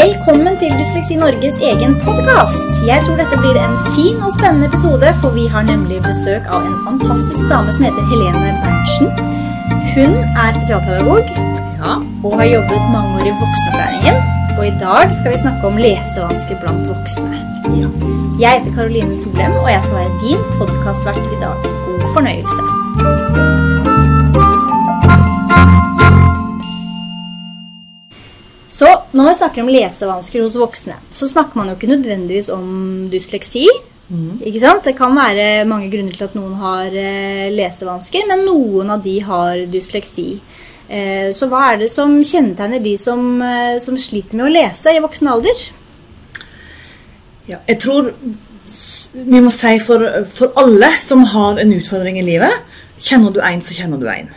Velkommen til Dysleksi Norges egen podkast. Jeg tror dette blir en fin og spennende episode, for vi har nemlig besøk av en fantastisk dame som heter Helene Berntsen. Hun er spesialpedagog Ja. og har jobbet mange år i voksenopplæringen. Og i dag skal vi snakke om lesevansker blant voksne. Jeg heter Karoline Solem, og jeg skal være din podkastvert i dag. God fornøyelse. Når man snakker om lesevansker hos voksne, så snakker man jo ikke nødvendigvis om dysleksi. Ikke sant? Det kan være mange grunner til at noen har eh, lesevansker, men noen av de har dysleksi. Eh, så hva er det som kjennetegner de som, eh, som sliter med å lese i voksen alder? Ja, jeg tror vi må si for, for alle som har en utfordring i livet, kjenner du en, så kjenner du en.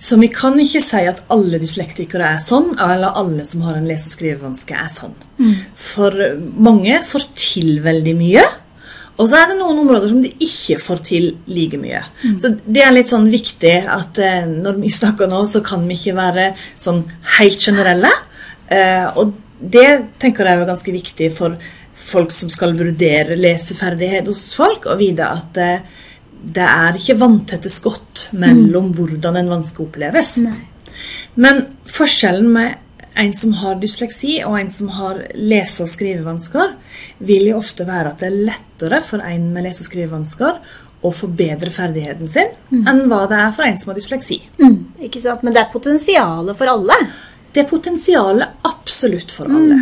Så vi kan ikke si at alle dyslektikere er sånn, eller alle som har en lese- og skrivevanske er sånn. For mange får til veldig mye. Og så er det noen områder som de ikke får til like mye. Så det er litt sånn viktig at eh, når vi snakker nå, så kan vi ikke være sånn helt generelle. Eh, og det tenker jeg er ganske viktig for folk som skal vurdere leseferdighet hos folk, å vite at eh, det er ikke vanntette skott mellom hvordan en vanske oppleves. Men forskjellen med en som har dysleksi og en som har lese- og skrivevansker, vil jo ofte være at det er lettere for en med lese- og skrivevansker å forbedre ferdigheten sin enn hva det er for en som har dysleksi. Ikke sant? Men det er potensialet for alle. Det er potensialet absolutt for alle.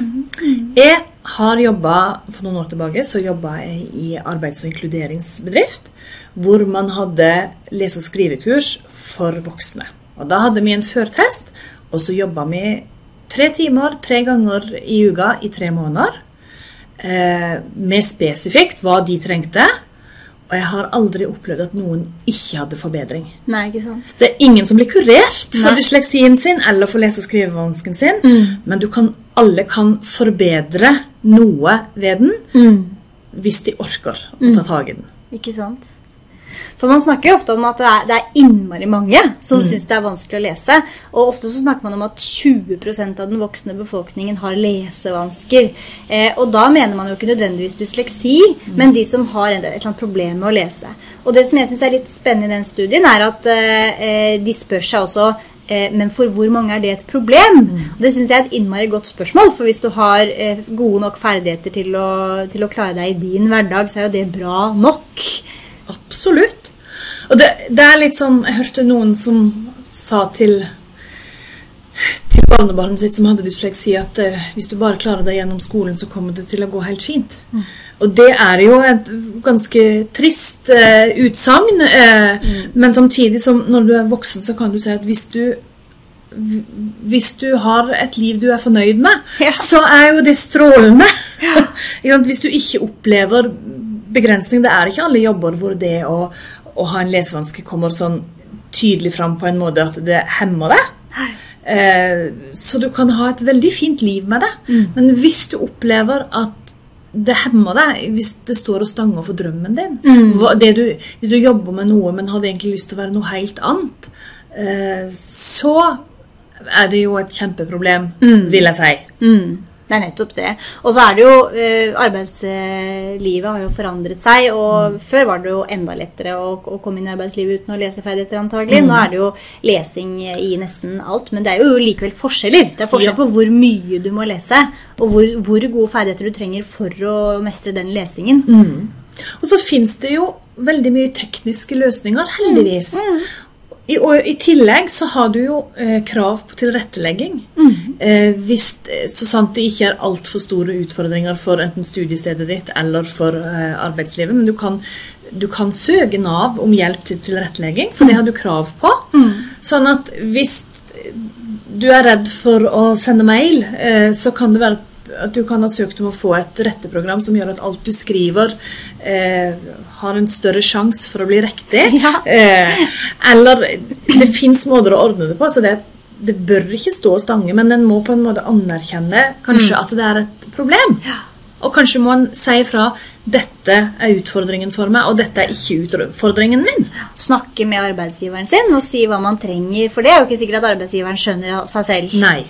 Jeg har jobba For noen år tilbake så jobba jeg i arbeids- og inkluderingsbedrift, hvor man hadde lese- og skrivekurs for voksne. Og Da hadde vi en førtest, og så jobba vi tre timer tre ganger i uka i tre måneder. Eh, med spesifikt hva de trengte. Og jeg har aldri opplevd at noen ikke hadde forbedring. Nei, ikke sant? Det er ingen som blir kurert for Nei. dysleksien sin eller for lese- og skrivevansken sin, men du kan, alle kan forbedre noe ved den hvis de orker å ta tak i den. Ikke sant? For man snakker jo ofte om at det er, det er innmari mange som syns det er vanskelig å lese. Og ofte så snakker man om at 20% av den voksne befolkningen har lesevansker. Eh, og da mener man jo ikke nødvendigvis dysleksi, men de som har et, eller annet problem med å lese. Og det som jeg syns er litt spennende i den studien, er at eh, eh, de spør seg også eh, men for hvor mange er det et problem? Og det syns jeg er et innmari godt spørsmål. For hvis du har eh, gode nok ferdigheter til å, til å klare deg i din hverdag, så er jo det bra nok. Absolutt. Og det, det er litt sånn Jeg hørte noen som sa til til barnebarnet sitt som hadde dysleksi, at eh, hvis du bare klarer deg gjennom skolen, så kommer det til å gå helt fint. Og det er jo et ganske trist eh, utsagn. Eh, Men samtidig som når du er voksen, så kan du si at hvis du hvis du har et liv du er fornøyd med, Ja. så er jo det strålende. Sant? hvis du ikke opplever begrensning Det er ikke alle jobber hvor det å, å ha en lesevanske kommer sånn tydelig fram på en måte at det hemmer deg. Eh, så du kan ha et veldig fint liv med det. Men hvis du opplever at det hemmer deg, hvis det står og stanger for drømmen din hva, det du, Hvis du jobber med noe, men hadde egentlig lyst til å være noe helt annet, eh, så er det jo et kjempeproblem, vil jeg si. Mm, det er nettopp det. Og så er det jo eh, Arbeidslivet har jo forandret seg, og før var det jo enda lettere å, å komme inn i arbeidslivet uten å lese ferdigheter, antagelig. Nå er det jo lesing i nesten alt, men det er jo likevel forskjeller. Det er forskjell på hvor mye du må lese, og hvor, hvor gode ferdigheter du trenger for å mestre den lesingen. Og så fins det jo veldig mye tekniske løsninger, heldigvis. I, og I tillegg så har du jo eh, krav på tilrettelegging. Eh, hvis, så sant det ikke er altfor store utfordringer for enten studiestedet ditt eller for eh, arbeidslivet. Men du kan, du kan søke Nav om hjelp til tilrettelegging, for det har du krav på. Sånn at hvis du er redd for å sende mail, eh, så kan det være at du kan ha søkt om å få et retteprogram som gjør at alt du skriver, eh, har en større sjanse for å bli riktig. Ja. Eh, eller det fins måter å ordne det på. så det, det bør ikke stå og stange, men en må på en måte anerkjenne kanskje at det er et problem. Og kanskje må en si ifra 'Dette er utfordringen for meg, og dette er ikke utfordringen min'. Snakke med arbeidsgiveren sin og si hva man trenger, for det er jo ikke sikkert at arbeidsgiveren skjønner seg selv. Nei.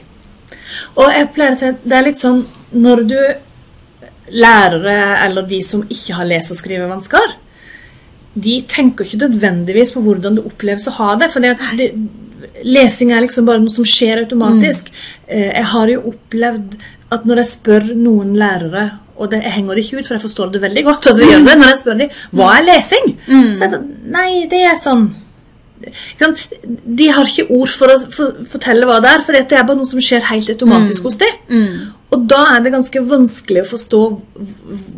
Og jeg pleier å si at det er litt sånn når du lærere eller de som ikke har lese- og skrivevansker, de tenker ikke nødvendigvis på hvordan det oppleves å ha det. For det, lesing er liksom bare noe som skjer automatisk. Mm. Jeg har jo opplevd at når jeg spør noen lærere og det, jeg henger det ikke ut, for jeg forstår det veldig godt. det, Når jeg spør dem hva er lesing, så er jeg sånn Nei, det er sånn? De har ikke ord for å for, fortelle hva det er, for det er bare noe som skjer helt automatisk hos dem. Og da er det ganske vanskelig å forstå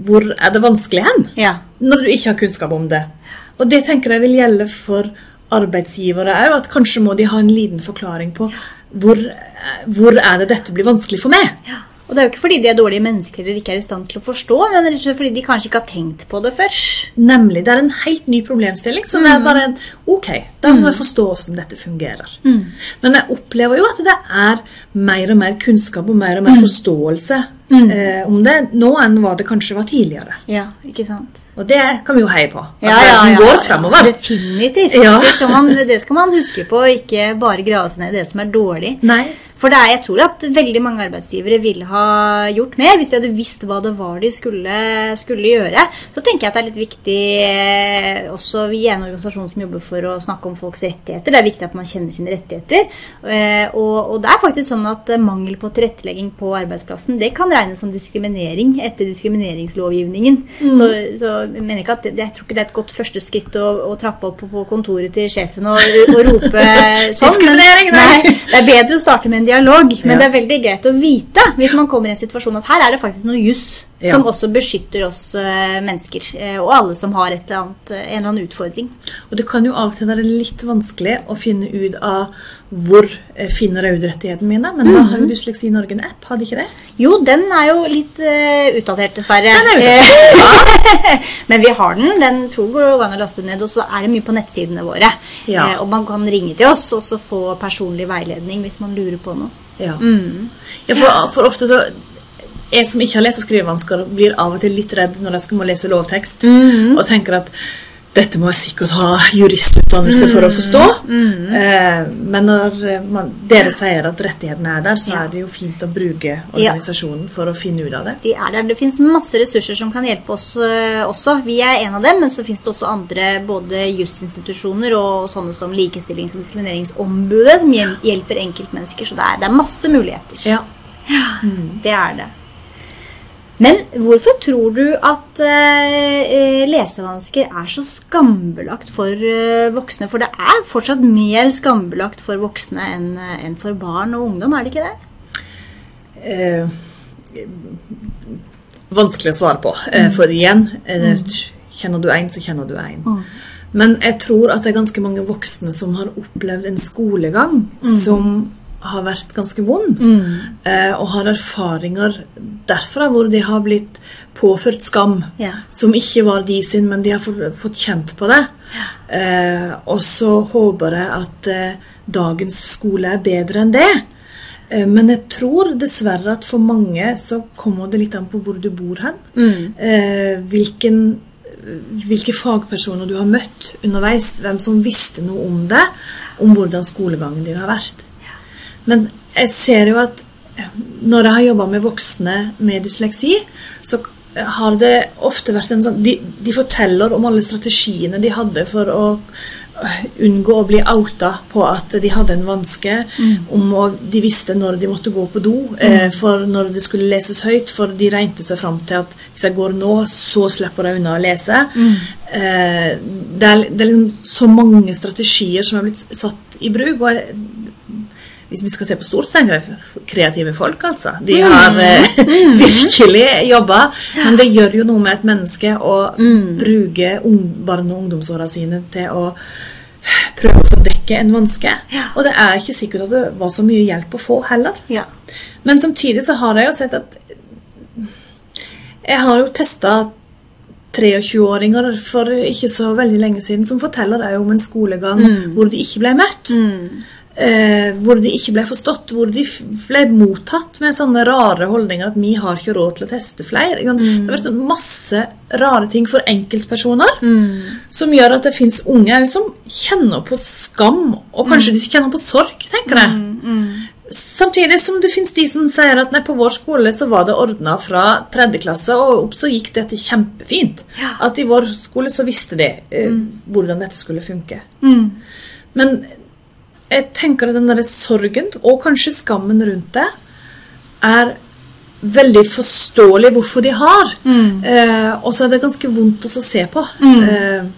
hvor er det vanskelig hen, Ja. når du ikke har kunnskap om det. Og det tenker jeg vil gjelde for arbeidsgivere òg, at kanskje må de ha en liten forklaring på hvor, hvor er det dette blir vanskelig for meg. Ja. Og det er jo ikke fordi de er dårlige mennesker eller ikke er i stand til å forstå, men rett og slett fordi de kanskje ikke har tenkt på det før. Nemlig. Det er en helt ny problemstilling. som mm. er bare en, Ok, da må jeg forstå hvordan dette fungerer. Men jeg opplever jo at det er mer og mer kunnskap og mer og mer forståelse eh, om det nå enn hva det kanskje var tidligere. Ja, ikke sant? Og det kan vi jo heie på. At Ja, ja, ja, går fremover. Definitivt. Ja. Det, skal man, det skal man huske på, ikke bare grave seg ned i det som er dårlig. Nei. For er, jeg tror at veldig mange arbeidsgivere ville ha gjort mer hvis de hadde visst hva det var de skulle, skulle gjøre. Så tenker jeg at det er litt viktig eh, Også vi er en organisasjon som jobber for å snakke om folks rettigheter. Det er viktig at man kjenner sine rettigheter. Eh, Og, og det er faktisk sånn at eh, mangel på tilrettelegging på arbeidsplassen det kan regnes som diskriminering etter diskrimineringslovgivningen. Så, så jeg mener ikke at jeg tror ikke det er et godt første skritt å, å trappe opp på, på kontoret til sjefen og, og rope sånn. Diskriminering, Men, nei. Det er bedre å starte med en dialog, men Ja. det er veldig greit å vite hvis man kommer i en situasjon at her er det faktisk noe juss Ja. som også beskytter oss eh, mennesker, eh, og alle som har eller annet, eh, en eller annen utfordring. Og det kan jo av og til være litt vanskelig å finne ut av hvor finner jeg ut rettighetene mine. Men da har jo Dysleksi Norge en app, hadde ikke det? Jo, den er jo litt eh, utdatert, dessverre. Den er Eh, Men vi har den. Den tror jeg går an å laste ned. Og så er det mye på nettsidene våre. Ja. Og man kan ringe til oss og så få personlig veiledning hvis man lurer på noe. Ja. Mm. Ja, for, for ofte så Jeg som ikke har lese- og skrivevansker, blir av og til litt redd når jeg må lese lovtekst, og tenker at dette må jeg sikkert ha juristutdannelse for å forstå. Eh, men når eh, man, dere sier at rettighetene er der, så Ja. er det jo fint å bruke organisasjonen for å finne ut av det. De er der. Det finnes masse ressurser som kan hjelpe oss øh, også. Vi er en av dem, men så finnes det også andre både jusinstitusjoner og sånne som Likestillings- og diskrimineringsombudet som hjelper enkeltmennesker. Så det er, det er masse muligheter. Ja. Det er det. Men hvorfor tror du at øh, lesevansker er så skambelagt for øh, voksne? For det er fortsatt mer skambelagt for voksne enn en for barn og ungdom, er det ikke det? Eh, vanskelig å svare på. Eh, for igjen, eh, kjenner du en, så kjenner du en. Men jeg tror at det er ganske mange voksne som har opplevd en skolegang som har vært ganske vond, eh, og har erfaringer derfra hvor de har blitt påført skam, Ja. som ikke var de sin, men de har fått, kjent på det. Eh, og så håper jeg at eh, dagens skole er bedre enn det. Eh, Men jeg tror dessverre at for mange så kommer det litt an på hvor du bor hen. Eh, hvilken, hvilke fagpersoner du har møtt underveis. Hvem som visste noe om det. Om hvordan skolegangen din har vært. Men jeg ser jo at eh, når jeg har jobba med voksne med dysleksi, så har det ofte vært en sånn De, de forteller om alle strategiene de hadde for å øh, unngå å bli outa på at de hadde en vanske. Om å, de visste når de måtte gå på do, eh, for når det skulle leses høyt. For de regnet seg fram til at hvis jeg går nå, så slipper jeg unna å lese. Eh, det, er, det er liksom så mange strategier som er blitt satt i bruk. og jeg, hvis vi skal se på stort, kreative folk, altså. De har mm. virkelig jobba. Men det gjør jo noe med et menneske å bruke ung, barne- og ungdomsåra sine til å prøve å dekke en vanske. Og det er ikke sikkert at det var så mye hjelp å få heller. Ja. Men samtidig så har jeg jo sett at Jeg har jo testa 23-åringer for ikke så veldig lenge siden som forteller deg om en skolegang hvor de ikke ble møtt. Eh, hvor de ikke ble forstått, hvor de ble mottatt med sånne rare holdninger at vi har ikke råd til å teste flere. Mm. Det har vært sånn masse rare ting for enkeltpersoner som gjør at det fins unge som kjenner på skam, og kanskje de kjenner på sorg, tenker jeg. Samtidig som det finnes de som sier at nei, på vår skole så var det ordna fra tredje klasse, og opp så gikk dette kjempefint. Ja. At i vår skole så visste de eh, hvordan dette skulle funke. Mm. Men jeg tenker at den derre sorgen, og kanskje skammen rundt det, er veldig forståelig hvorfor de har. Mm. Eh, og så er det ganske vondt å se på. Mm. Eh,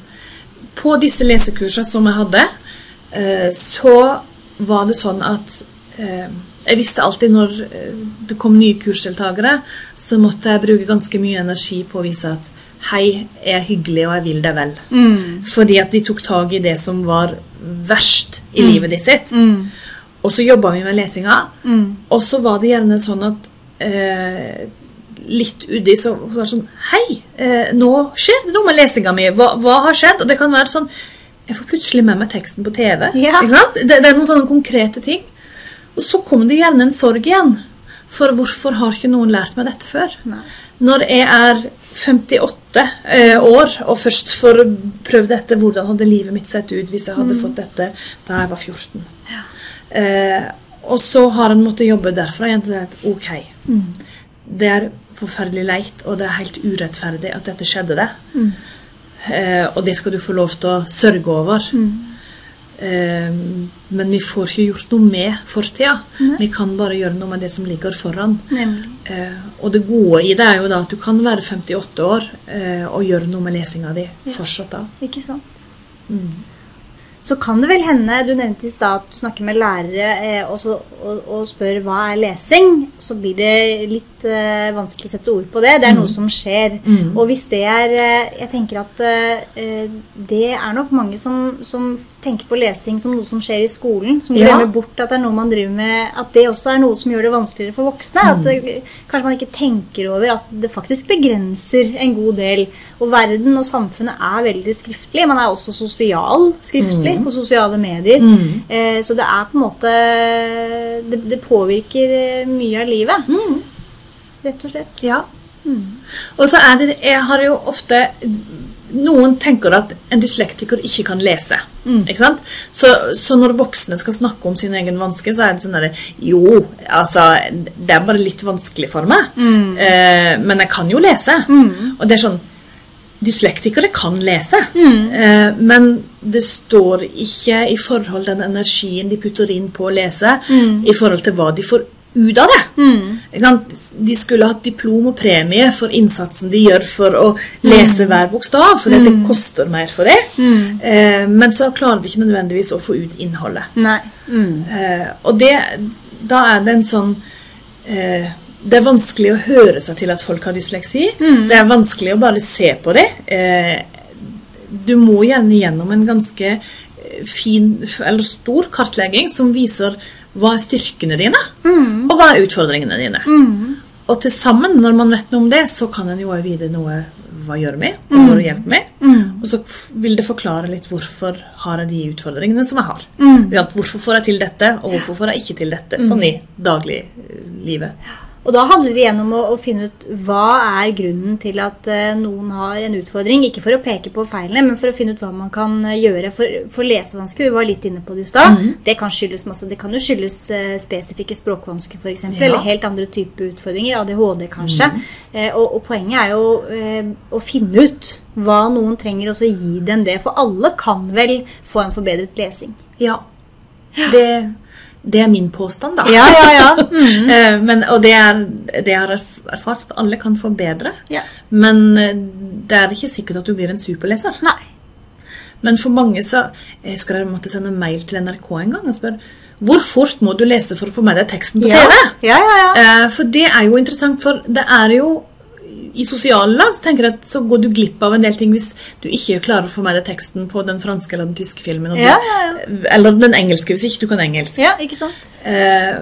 på disse lesekursene som jeg hadde, eh, så var det sånn at eh, jeg visste alltid når eh, det kom nye kursdeltakere, så måtte jeg bruke ganske mye energi på å vise at hei, jeg er hyggelig og jeg vil deg vel. Mm. Fordi at de tok tak i det som var verst i livet ditt sitt. Mm. Og så jobba vi med lesinga, Mm. og så var det gjerne sånn at eh, litt uti så var det sånn Hei, eh, nå skjer det noe med lesinga mi. Hva, hva har skjedd? Og det kan være sånn Jeg får plutselig med meg teksten på TV. Ja. Det, det er noen sånne konkrete ting. Og så kommer det gjerne en sorg igjen. For hvorfor har ikke noen lært meg dette før? Nei. Når jeg er 58 eh, år og først får prøvd dette, hvordan hadde livet mitt sett ut hvis jeg hadde fått dette da jeg var 14? Eh, og så har en måttet jobbe derfra igjen til at ok, det er forferdelig leit, og det er helt urettferdig at dette skjedde det. Eh, og det skal du få lov til å sørge over. Eh, men vi får ikke gjort noe med fortida. Vi kan bare gjøre noe med det som ligger foran. Eh, og det gode i det er jo da at du kan være 58 år eh, og gjøre noe med lesinga di fortsatt da. Ikke sant? Så kan det vel hende Du nevnte i stad at du snakker med lærere eh, og, så, og, og spør hva er lesing. Så blir det litt eh, vanskelig å sette ord på det. Det er noe som skjer. Mm. Og hvis det er eh, Jeg tenker at eh, det er nok mange som, som tenker på lesing som noe som skjer i skolen. Som Ja. glemmer bort at det er noe man driver med At det også er noe som gjør det vanskeligere for voksne. At det, kanskje man ikke tenker over at det faktisk begrenser en god del. Og verden og samfunnet er veldig skriftlig. Man er også sosial skriftlig på sosiale medier. Mm. Eh, så det er på en måte Det, det påvirker eh, mye av livet. Rett og slett. Ja. Og så er det Jeg har jo ofte Noen tenker at en dyslektiker ikke kan lese. Ikke sant? Så, så når voksne skal snakke om sin egen vanske, så er det sånn derre Jo, altså Det er bare litt vanskelig for meg. Eh, men jeg kan jo lese. Og det er sånn Dyslektikere kan lese, eh, men det står ikke i forhold til den energien de putter inn på å lese, i forhold til hva de får ut av det. Mm. De skulle hatt diplom og premie for innsatsen de gjør for å lese hver bokstav, for det koster mer for det. Eh, men så klarer de ikke nødvendigvis å få ut innholdet. Mm. Eh, og det, da er det en sånn eh, Det er vanskelig å høre seg til at folk har dysleksi. Det er vanskelig å bare se på det. Eh, du må gjerne gjennom en ganske eh, fin eller stor kartlegging som viser hva er styrkene dine, og hva er utfordringene dine. Og til sammen, når man vet noe om det, så kan en jo også vite noe hva gjør vi, og hva hjelper vi. Og så vil det forklare litt hvorfor har jeg de utfordringene som jeg har. Ja, Hvorfor får jeg til dette, og hvorfor får jeg ikke til dette, sånn i dagliglivet. Og da handler det igjen om å, å finne ut hva er grunnen til at uh, noen har en utfordring. Ikke for å peke på feilene, men for å finne ut hva man kan eh, gjøre. For, for lesevansker, vi var litt inne på det i stad, det kan skyldes masse. Det kan jo skyldes uh, spesifikke språkvansker f.eks. Ja. Eller helt andre typer utfordringer. ADHD kanskje. Eh, og, og poenget er jo å finne ut hva noen trenger, og så gi dem det. For alle kan vel få en forbedret lesing. Ja. Det, det er min påstand, da. Ja, ja, ja. Eh, Men, og det er det jeg har erf- erfart, at alle kan forbedre. Ja. Men eh, det er ikke sikkert at du blir en superleser. Nei. Men for mange så Jeg husker jeg måtte sende mail til NRK en gang og spørre hvor fort må du lese for å få med deg teksten på TV? ja, ja. ja. ja. For det er jo interessant, for det er jo i sosiale lag så tenker jeg at så går du glipp av en del ting hvis du ikke klarer å få med deg teksten på den franske eller den tyske filmen. Ja, Ja, ja, Eller den engelske, hvis ikke du kan engelsk. ja ikke sant? Eh,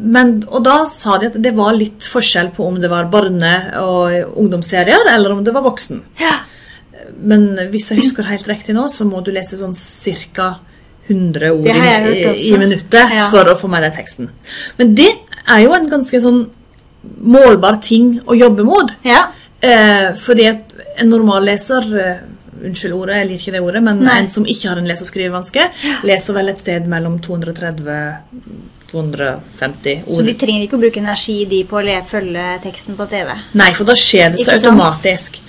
men, og da sa de at det var litt forskjell på om det var barne- og ungdomsserier, eller om det var voksen. Ja. Men hvis jeg husker helt riktig nå, så må du lese sånn ca. 100 ord i, i, minuttet for å få med deg teksten. Men det er jo en ganske sånn målbar ting å jobbe mot. Ja. Eh, fordi at en normalleser eh, Unnskyld ordet, jeg liker ikke det ordet, men Nei. en som ikke har en lese- og skrivevanske, leser vel et sted mellom 230 250 ord. Så de trenger ikke å bruke energi de på å følge teksten på TV? Nei, for da skjer det så automatisk.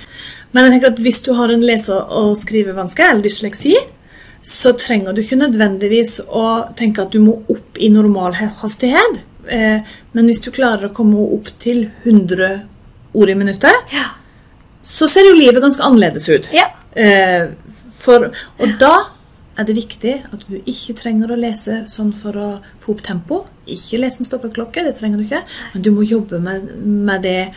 Men jeg tenker at hvis du har en lese- og skrivevanske eller dysleksi, så trenger du ikke nødvendigvis å tenke at du må opp i normal hastighet. Eh, men hvis du klarer å komme opp til 100 ord i minuttet, Ja. så ser jo livet ganske annerledes ut. ja. Eh, for, og da er det viktig at du ikke trenger å lese sånn for å få opp tempo. Ikke lese med stoppeklokke, det trenger du ikke. Men du må jobbe med, med det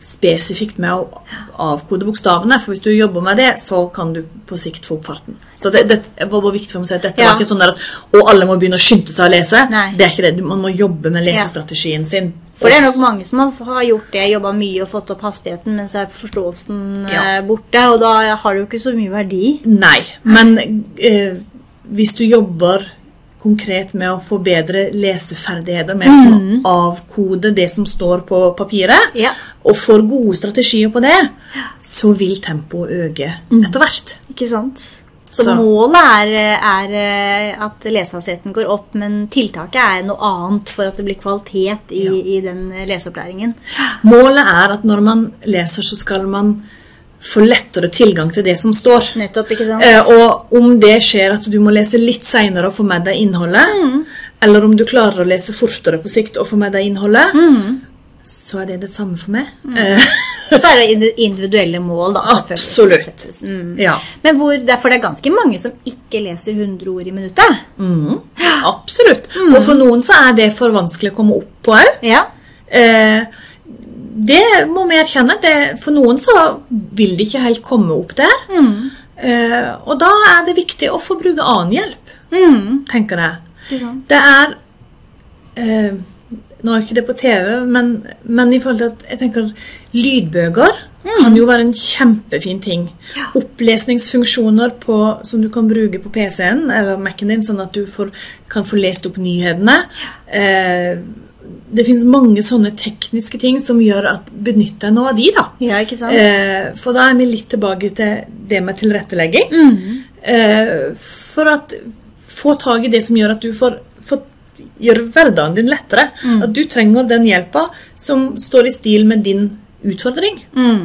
spesifikt med å avkode bokstavene. For hvis du jobber med det, så kan du på sikt få opp farten. Så det, det var bare viktig for meg å si at dette Ja. var ikke sånn at og alle må begynne å skynde seg å lese. Nei. Det er ikke det. Man må jobbe med lesestrategien sin. For det er nok mange som har- gjort det, jobba mye og fått opp hastigheten, men så er forståelsen Ja. eh, borte, og da har det jo ikke så mye verdi. Nei, men eh, hvis du jobber konkret med å få bedre leseferdigheter, med å avkode det som står på papiret, Ja. og får gode strategier på det, så vil tempoet øke etter hvert. Ikke sant? Så, Så- målet er, er eh, at lesehastigheten går opp, men tiltaket er noe annet for at det blir kvalitet i, Ja. i den leseopplæringen. Målet er at når man leser, så skal man få lettere tilgang til det som står. Nettopp, ikke sant? Eh, og om det skjer at du må lese litt seinere og få med deg innholdet, eller om du klarer å lese fortere på sikt og få med deg innholdet, så er det det samme for meg. Eh, Så er det individuelle mål, da. absolutt. Mm. Ja. Men hvor, derfor det er ganske mange som ikke leser 100 ord i minuttet. Mhm. Absolutt. Og for noen så er det for vanskelig å komme opp på òg. Ja. Eh, det må vi erkjenne. Det, for noen så vil de ikke helt komme opp der. Mm. Uh, og da er det viktig å få bruke annen hjelp, Mm. tenker jeg. Det er uh, Nå er ikke det på TV, men, men i forhold til at jeg tenker lydbøker kan jo være en kjempefin ting. Opplesningsfunksjoner på, som du kan bruke på PC-en eller Mac-en din, sånn at du får, kan få lest opp nyhetene. Eh, det finnes mange sånne tekniske ting som gjør at benytt deg nå av de, da. Ja, ikke sant? Eh, for da er vi litt tilbake til det med tilrettelegging. Mm. Eh, for at få tak i det som gjør at du får, får gjøre hverdagen din lettere. Mm. At du trenger den hjelpa som står i stil med din utfordring. Mm.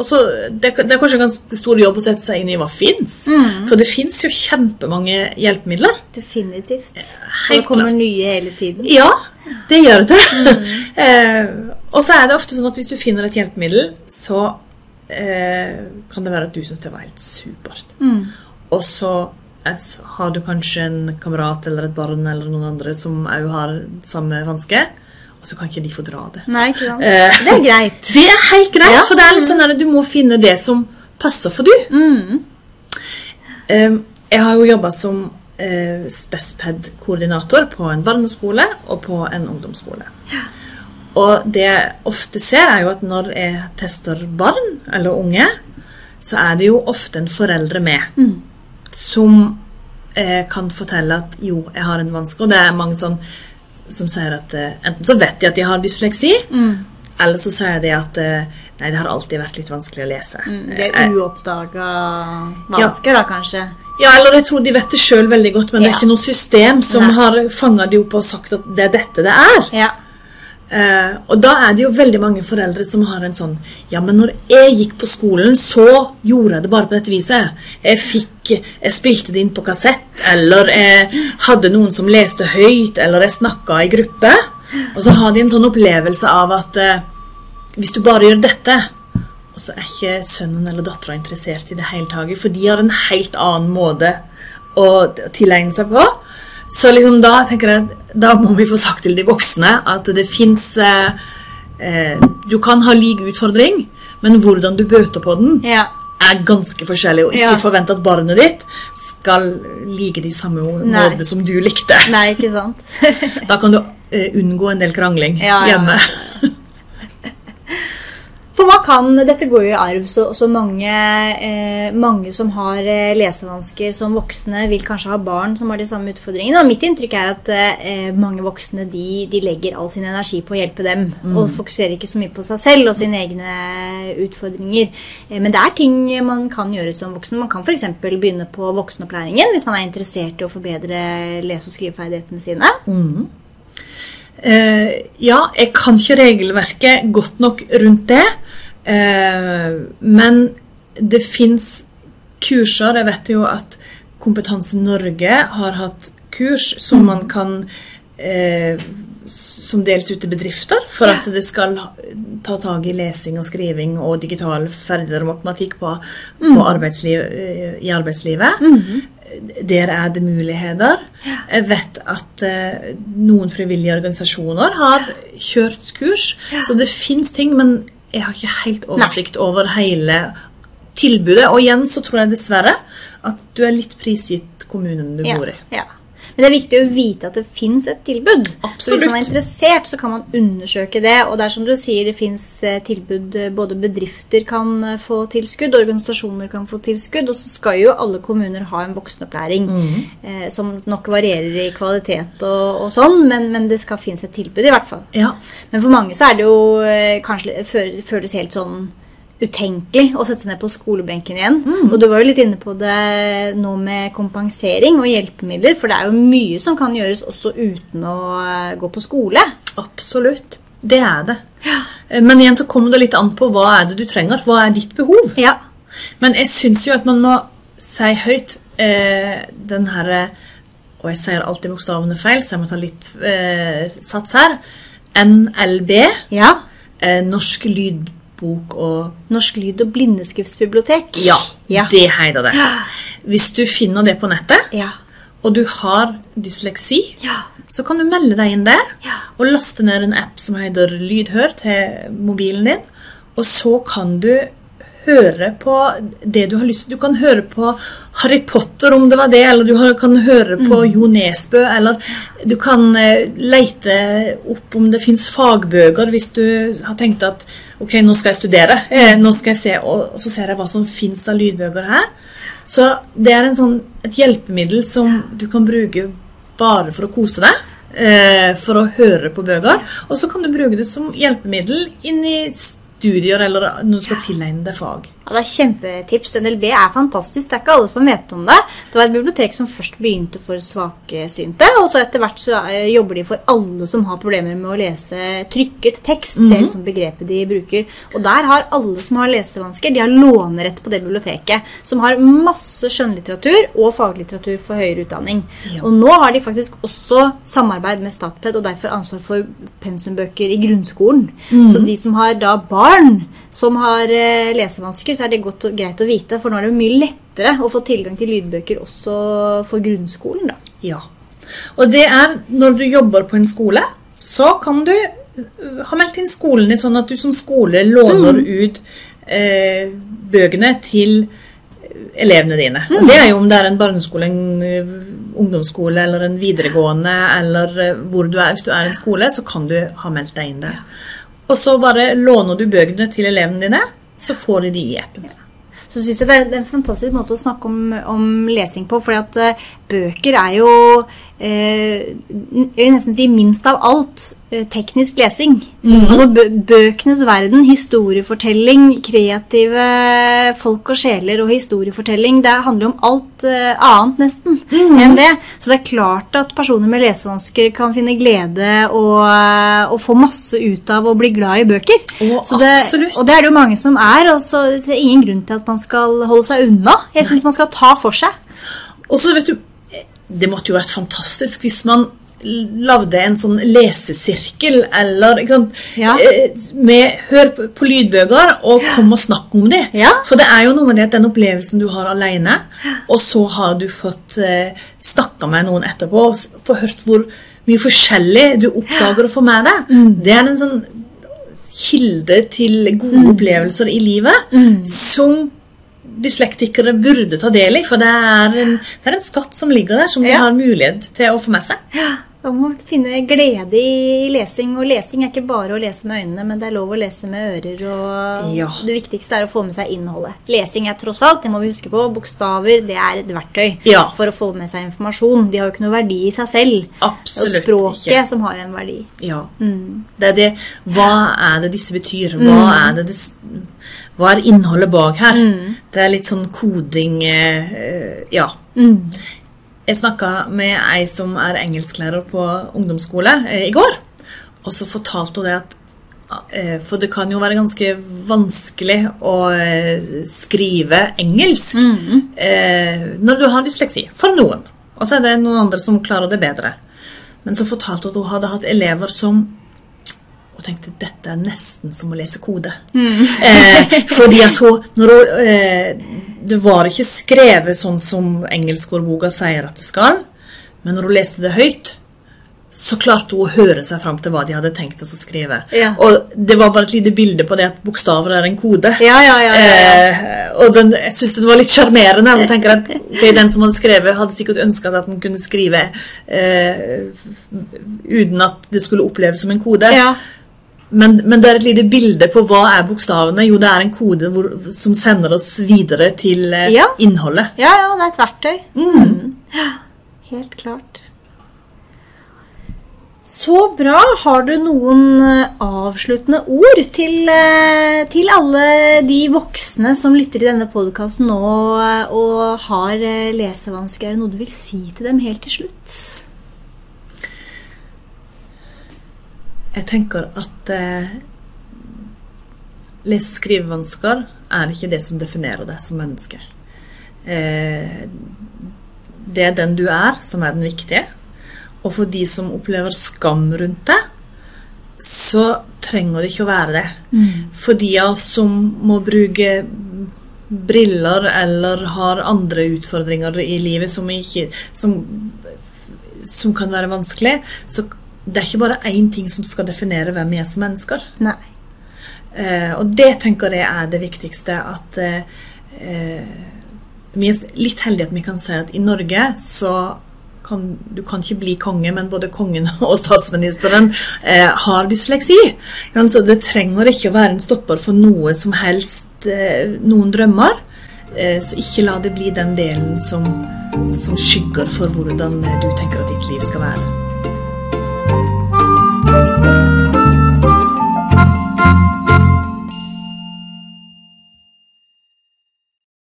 Og så, det, det er kanskje en ganske stor jobb å sette seg inn i hva fins. Mm. For det fins jo kjempemange hjelpemidler. Definitivt. Og det kommer klart. nye hele tiden. Ja, det gjør det. Mm. eh, og så er det ofte sånn at hvis du finner et hjelpemiddel, så eh, kan det være at du syns det var helt supert. Mm. Og så eh, så har du kanskje en kamerat eller et barn eller noen andre som òg har samme vanske, og så kan ikke de få dra det. Nei, ikke sant? Eh, Det er greit. det er helt greit, Ja. for det er litt sånn at du må finne det som passer for du. Mm. Eh, jeg har jo jobba som eh, Spesped-koordinator på en barneskole og på en ungdomsskole. Og det jeg ofte ser, er jo at når jeg tester barn eller unge, så er det jo ofte en foreldre med Mm. som eh, kan fortelle at jo, jeg har en vanske. Og det er mange sånn som sier at eh, enten så vet de at de har dysleksi, Mm. eller så sier de at eh, nei, det har alltid vært litt vanskelig å lese. Mm. Det Eh, er uoppdaga vansker, da, kanskje. Ja, eller jeg tror de vet det sjøl veldig godt, men det er ikke noe system som Nei. har fanga de opp og sagt at det er dette det er. Ja. Eh, og da er det jo veldig mange foreldre som har en sånn Ja, men når jeg gikk på skolen, så gjorde jeg det bare på dette viset. Jeg fikk Jeg spilte det inn på kassett, eller jeg hadde noen som leste høyt, eller jeg snakka i gruppe. Og så har de en sånn opplevelse av at eh, hvis du bare gjør dette Og så er ikke sønnen eller dattera interessert i det hele tatt, for de har en helt annen måte å tilegne seg på. Så liksom da tenker jeg at da må vi få sagt til de voksne at det fins eh, eh, Du kan ha lik utfordring, men hvordan du bøter på den, ja. er ganske forskjellig. Og ikke Ja. forvent at barnet ditt skal like de samme måtene som du likte. Nei, ikke sant? Da kan du eh, unngå en del krangling Ja, ja, hjemme. For hva kan Dette går jo i arv, så, så mange, eh, mange som har eh, lesevansker som voksne, vil kanskje ha barn som har de samme utfordringene. Og mitt inntrykk er at eh, mange voksne de, de legger all sin energi på å hjelpe dem. Og fokuserer ikke så mye på seg selv og sine egne utfordringer. Eh, men det er ting man kan gjøre som voksen. Man kan f.eks. begynne på voksenopplæringen hvis man er interessert i å forbedre lese- og skriveferdighetene sine. Mhm. Eh, ja, jeg kan ikke regelverket godt nok rundt det. Eh, men det fins kurser. Jeg vet jo at Kompetanse Norge har hatt kurs som man kan eh, som deles ut til bedrifter for at det skal ta tak i lesing og skriving og digital ferdigheter og matematikk på, på arbeidsliv, eh, i arbeidslivet. Der er det muligheter. Jeg vet at eh, noen frivillige organisasjoner har kjørt kurs, så det fins ting, men jeg har ikke helt oversikt over hele tilbudet. Og igjen så tror jeg dessverre at du er litt prisgitt kommunen du Ja, bor i. ja. Men det er viktig å vite at det fins et tilbud. Så hvis man er interessert, så kan man undersøke det. Og det er som du sier, det fins tilbud eh, Både bedrifter kan eh, få tilskudd, organisasjoner kan få tilskudd. Og så skal jo alle kommuner ha en voksenopplæring eh, som nok varierer i kvalitet og, og sånn, men, men det skal finnes et tilbud, i hvert fall. Ja. Men for mange så er det jo eh, kanskje føles helt sånn utenkelig å sette seg ned på skolebenken igjen. Og du var jo litt inne på det nå med kompensering og hjelpemidler, for det er jo mye som kan gjøres også uten å eh, gå på skole. Absolutt. Det er det. Ja. Men igjen så kommer det litt an på hva er det du trenger. Hva er ditt behov? Ja. Men jeg syns jo at man må si høyt eh, den herre Og jeg sier alltid bokstavene feil, så jeg må ta litt eh, sats her. NLB, ja. eh, Norsk lydbok og Norsk lyd- og blindeskriftsbibliotek. Ja, Ja. det heter det. Hvis du finner det på nettet, Ja. og du har dysleksi, Ja. så kan du melde deg inn der og laste ned en app som heter Lydhør til mobilen din. Og så kan du høre på det du har lyst til. Du kan høre på Harry Potter om det var det, eller du kan høre på Jo Nesbø, eller du kan eh, leite opp om det fins fagbøker hvis du har tenkt at ok, nå skal jeg studere, eh, nå skal jeg se, og, så ser jeg hva som fins av lydbøker her. Så det er en sånn, et hjelpemiddel som du kan bruke bare for å kose deg. eh, For å høre på bøker. Og så kan du bruke det som hjelpemiddel inn i studier eller når du skal tilegne deg fag. Ja, det er kjempetips. NLB er fantastisk. Det er ikke alle som vet om det. Det var et bibliotek som først begynte for svaksynte, og så etter hvert så eh, jobber de for alle som har problemer med å lese trykket tekst. Det er liksom begrepet de bruker. Og der har alle som har lesevansker, de har lånerett på det biblioteket, som har masse skjønnlitteratur og faglitteratur for høyere utdanning. Ja. Og nå har de faktisk også samarbeid med Statped, og derfor ansvar for pensumbøker i grunnskolen. Så de som har da barn som har eh, lesevansker, så er det godt og greit å vite, for nå er det mye lettere å få tilgang til lydbøker også for grunnskolen. da. Ja. Og det er når du jobber på en skole, så kan du øh, ha meldt inn skolen din sånn at du som skole låner ut eh, bøkene til elevene dine. Og det er jo om det er en barneskole, en ungdomsskole eller en videregående, eller hvor du er. Hvis du er en skole, så kan du ha meldt deg inn der. Og så bare låner du bøkene til elevene dine, så får de de i appen. Så synes jeg det er, en fantastisk måte å snakke om, om lesing på, for at eh, bøker er jo Jeg vil nesten si minst av alt eh, teknisk lesing. Altså bøkenes verden, historiefortelling, kreative folk og sjeler og historiefortelling, det handler om alt eh, annet nesten enn det. Så det er klart at personer med lesevansker kan finne glede og, eh, og få masse ut av å bli glad i bøker. Oh, Så det, og det er det jo mange som er, og så så er det ingen grunn til at man skal holde seg unna. Jeg syns man skal ta for seg. Og så vet du, det måtte jo vært fantastisk hvis man lagde en sånn lesesirkel, eller sant, Ja. eh, med hør på, lydbøker og kom og snakk om dem. Ja. For det er jo noe med det at den opplevelsen du har alene, og så har du fått eh, snakka med noen etterpå og få hørt hvor mye forskjellig du oppdager å få med deg. Mm. Det er en sånn kilde til gode Mm. opplevelser i livet som dyslektikere burde ta del i, for det er en, det er en skatt som ligger der, som de Ja. har mulighet til å få med seg. Man må finne glede i lesing, og lesing er ikke bare å lese med øynene, men det er lov å lese med ører, og Ja. det viktigste er å få med seg innholdet. Lesing er tross alt, det må vi huske på, bokstaver, det er et verktøy Ja. for å få med seg informasjon. De har jo ikke noe verdi i seg selv. Absolutt det er språket ikke. som har en verdi. Ja. Mm. Det er det Hva er det disse betyr? Hva er, det det, hva er innholdet bak her? Mm. Det er litt sånn koding eh, Ja. Mm. Jeg snakka med ei som er engelsklærer på ungdomsskole eh, i går. Og så fortalte hun det at eh, For det kan jo være ganske vanskelig å eh, skrive engelsk eh, når du har dysleksi. For noen. Og så er det noen andre som klarer det bedre. Men så fortalte hun at hun hadde hatt elever som og tenkte dette er nesten som å lese kode. Eh, fordi at hun, hun eh, Det var ikke skrevet sånn som engelskordboka sier at det skal, men når hun leste det høyt, så klarte hun å høre seg fram til hva de hadde tenkt å skrive. Ja. Og det var bare et lite bilde på det at bokstaver er en kode. Ja, ja, ja. ja, ja. Eh, og den, jeg syns det var litt sjarmerende. Altså, tenker at Den som hadde skrevet, hadde sikkert ønska at den kunne skrive eh, uten at det skulle oppleves som en kode. Men, men det er et lite bilde på hva er bokstavene. Jo, det er en kode hvor, som sender oss videre til eh, Ja. innholdet. Ja, ja, det er et verktøy. Mm. Ja, helt klart. Så bra. Har du noen eh, avsluttende ord til, eh, til alle de voksne som lytter til denne podkasten nå eh, og har lesevansker? Er det noe du vil si til dem helt til slutt? Jeg tenker at eh, lese- og skrivevansker er ikke det som definerer deg som menneske. Eh, det er den du er, som er den viktige. Og for de som opplever skam rundt det, så trenger det ikke å være det. For de av oss som må bruke briller eller har andre utfordringer i livet som, ikke, som, som kan være vanskelig, så det er ikke bare én ting som skal definere hvem vi er som mennesker. Nei. Eh, og det tenker jeg er det viktigste. At eh, vi er litt heldige at vi kan si at i Norge så kan du kan ikke bli konge, men både kongen og statsministeren eh, har dysleksi. Så det trenger ikke å være en stopper for noe som helst, eh, noen drømmer. Eh, så ikke la det bli den delen som, som skygger for hvordan du tenker at ditt liv skal være.